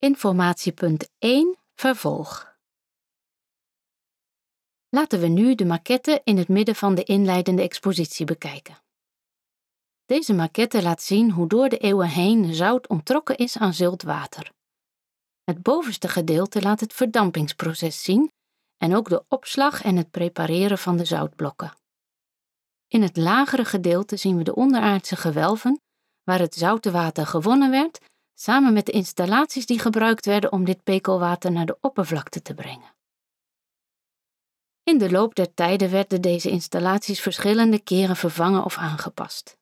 Informatiepunt 1 Vervolg. Laten we nu de maquette in het midden van de inleidende expositie bekijken. Deze maquette laat zien hoe door de eeuwen heen zout onttrokken is aan zult water. Het bovenste gedeelte laat het verdampingsproces zien en ook de opslag en het prepareren van de zoutblokken. In het lagere gedeelte zien we de onderaardse gewelven, waar het zoute water gewonnen werd, samen met de installaties die gebruikt werden om dit pekelwater naar de oppervlakte te brengen. In de loop der tijden werden deze installaties verschillende keren vervangen of aangepast.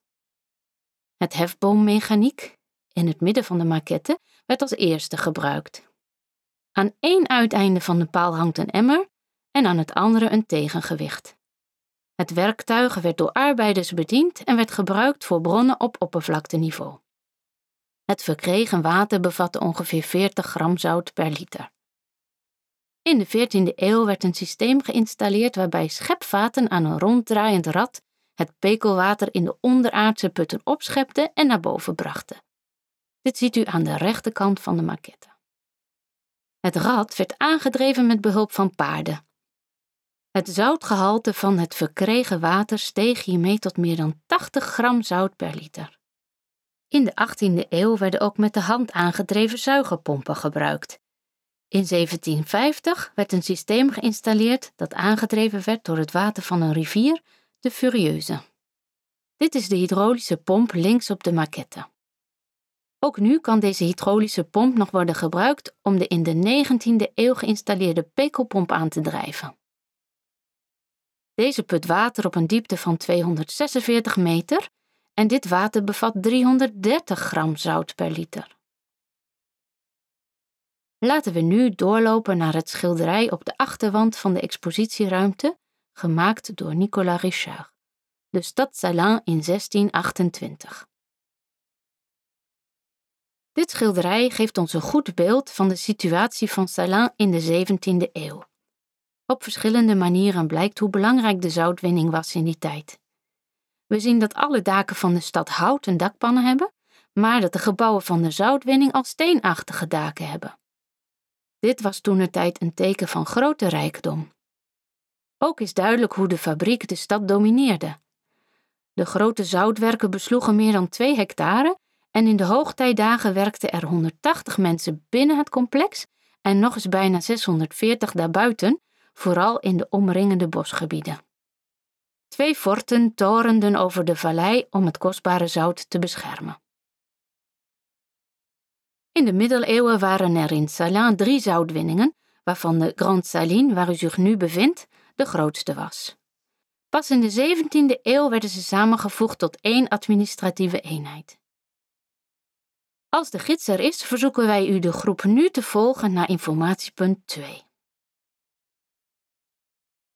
Het hefboommechaniek, in het midden van de maquette, werd als eerste gebruikt. Aan één uiteinde van de paal hangt een emmer en aan het andere een tegengewicht. Het werktuig werd door arbeiders bediend en werd gebruikt voor bronnen op oppervlakteniveau. Het verkregen water bevatte ongeveer 40 gram zout per liter. In de 14e eeuw werd een systeem geïnstalleerd waarbij schepvaten aan een ronddraaiend rad het pekelwater in de onderaardse putten opschepte en naar boven brachten. Dit ziet u aan de rechterkant van de maquette. Het rad werd aangedreven met behulp van paarden. Het zoutgehalte van het verkregen water steeg hiermee tot meer dan 80 gram zout per liter. In de 18e eeuw werden ook met de hand aangedreven zuigerpompen gebruikt. In 1750 werd een systeem geïnstalleerd dat aangedreven werd door het water van een rivier, de Furieuse. Dit is de hydraulische pomp links op de maquette. Ook nu kan deze hydraulische pomp nog worden gebruikt om de in de 19e eeuw geïnstalleerde pekelpomp aan te drijven. Deze put water op een diepte van 246 meter en dit water bevat 330 gram zout per liter. Laten we nu doorlopen naar het schilderij op de achterwand van de expositieruimte, gemaakt door Nicolas Richard, de stad Salins in 1628. Dit schilderij geeft ons een goed beeld van de situatie van Salins in de 17e eeuw. Op verschillende manieren blijkt hoe belangrijk de zoutwinning was in die tijd. We zien dat alle daken van de stad houten dakpannen hebben, maar dat de gebouwen van de zoutwinning al steenachtige daken hebben. Dit was toen de tijd een teken van grote rijkdom. Ook is duidelijk hoe de fabriek de stad domineerde. De grote zoutwerken besloegen meer dan 2 hectare en in de hoogtijdagen werkten er 180 mensen binnen het complex en nog eens bijna 640 daarbuiten, vooral in de omringende bosgebieden. Twee forten torenden over de vallei om het kostbare zout te beschermen. In de middeleeuwen waren er in Salins drie zoutwinningen, waarvan de Grande Saline, waar u zich nu bevindt, de grootste was. Pas in de 17e eeuw werden ze samengevoegd tot één administratieve eenheid. Als de gids er is, verzoeken wij u de groep nu te volgen naar informatiepunt 2.